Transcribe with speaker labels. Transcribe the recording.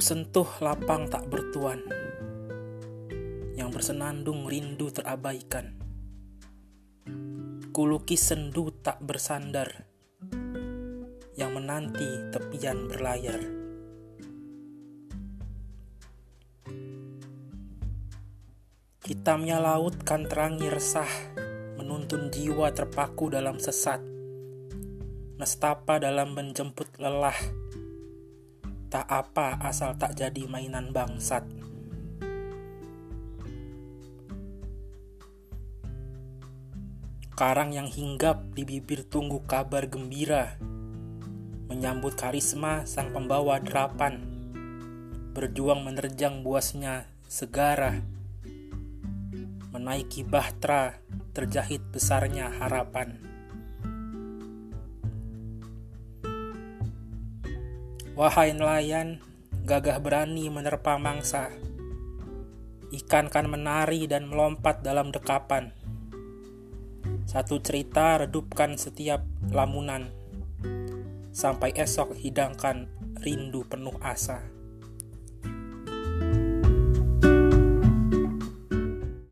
Speaker 1: sentuh lapang tak bertuan yang bersenandung rindu terabaikan. Kulukis sendu tak bersandar yang menanti tepian berlayar. Hitamnya laut kan terangi resah, menuntun jiwa terpaku dalam sesat. Nestapa dalam menjemput lelah, tak apa asal tak jadi mainan bangsat. Karang yang hinggap di bibir tunggu kabar gembira, menyambut karisma sang pembawa derapan, berjuang menerjang buasnya segara menaiki bahtera terjahit besarnya harapan. Wahai nelayan, gagah berani menerpa mangsa. Ikan kan menari dan melompat dalam dekapan. Satu cerita redupkan setiap lamunan. Sampai esok hidangkan rindu penuh asa.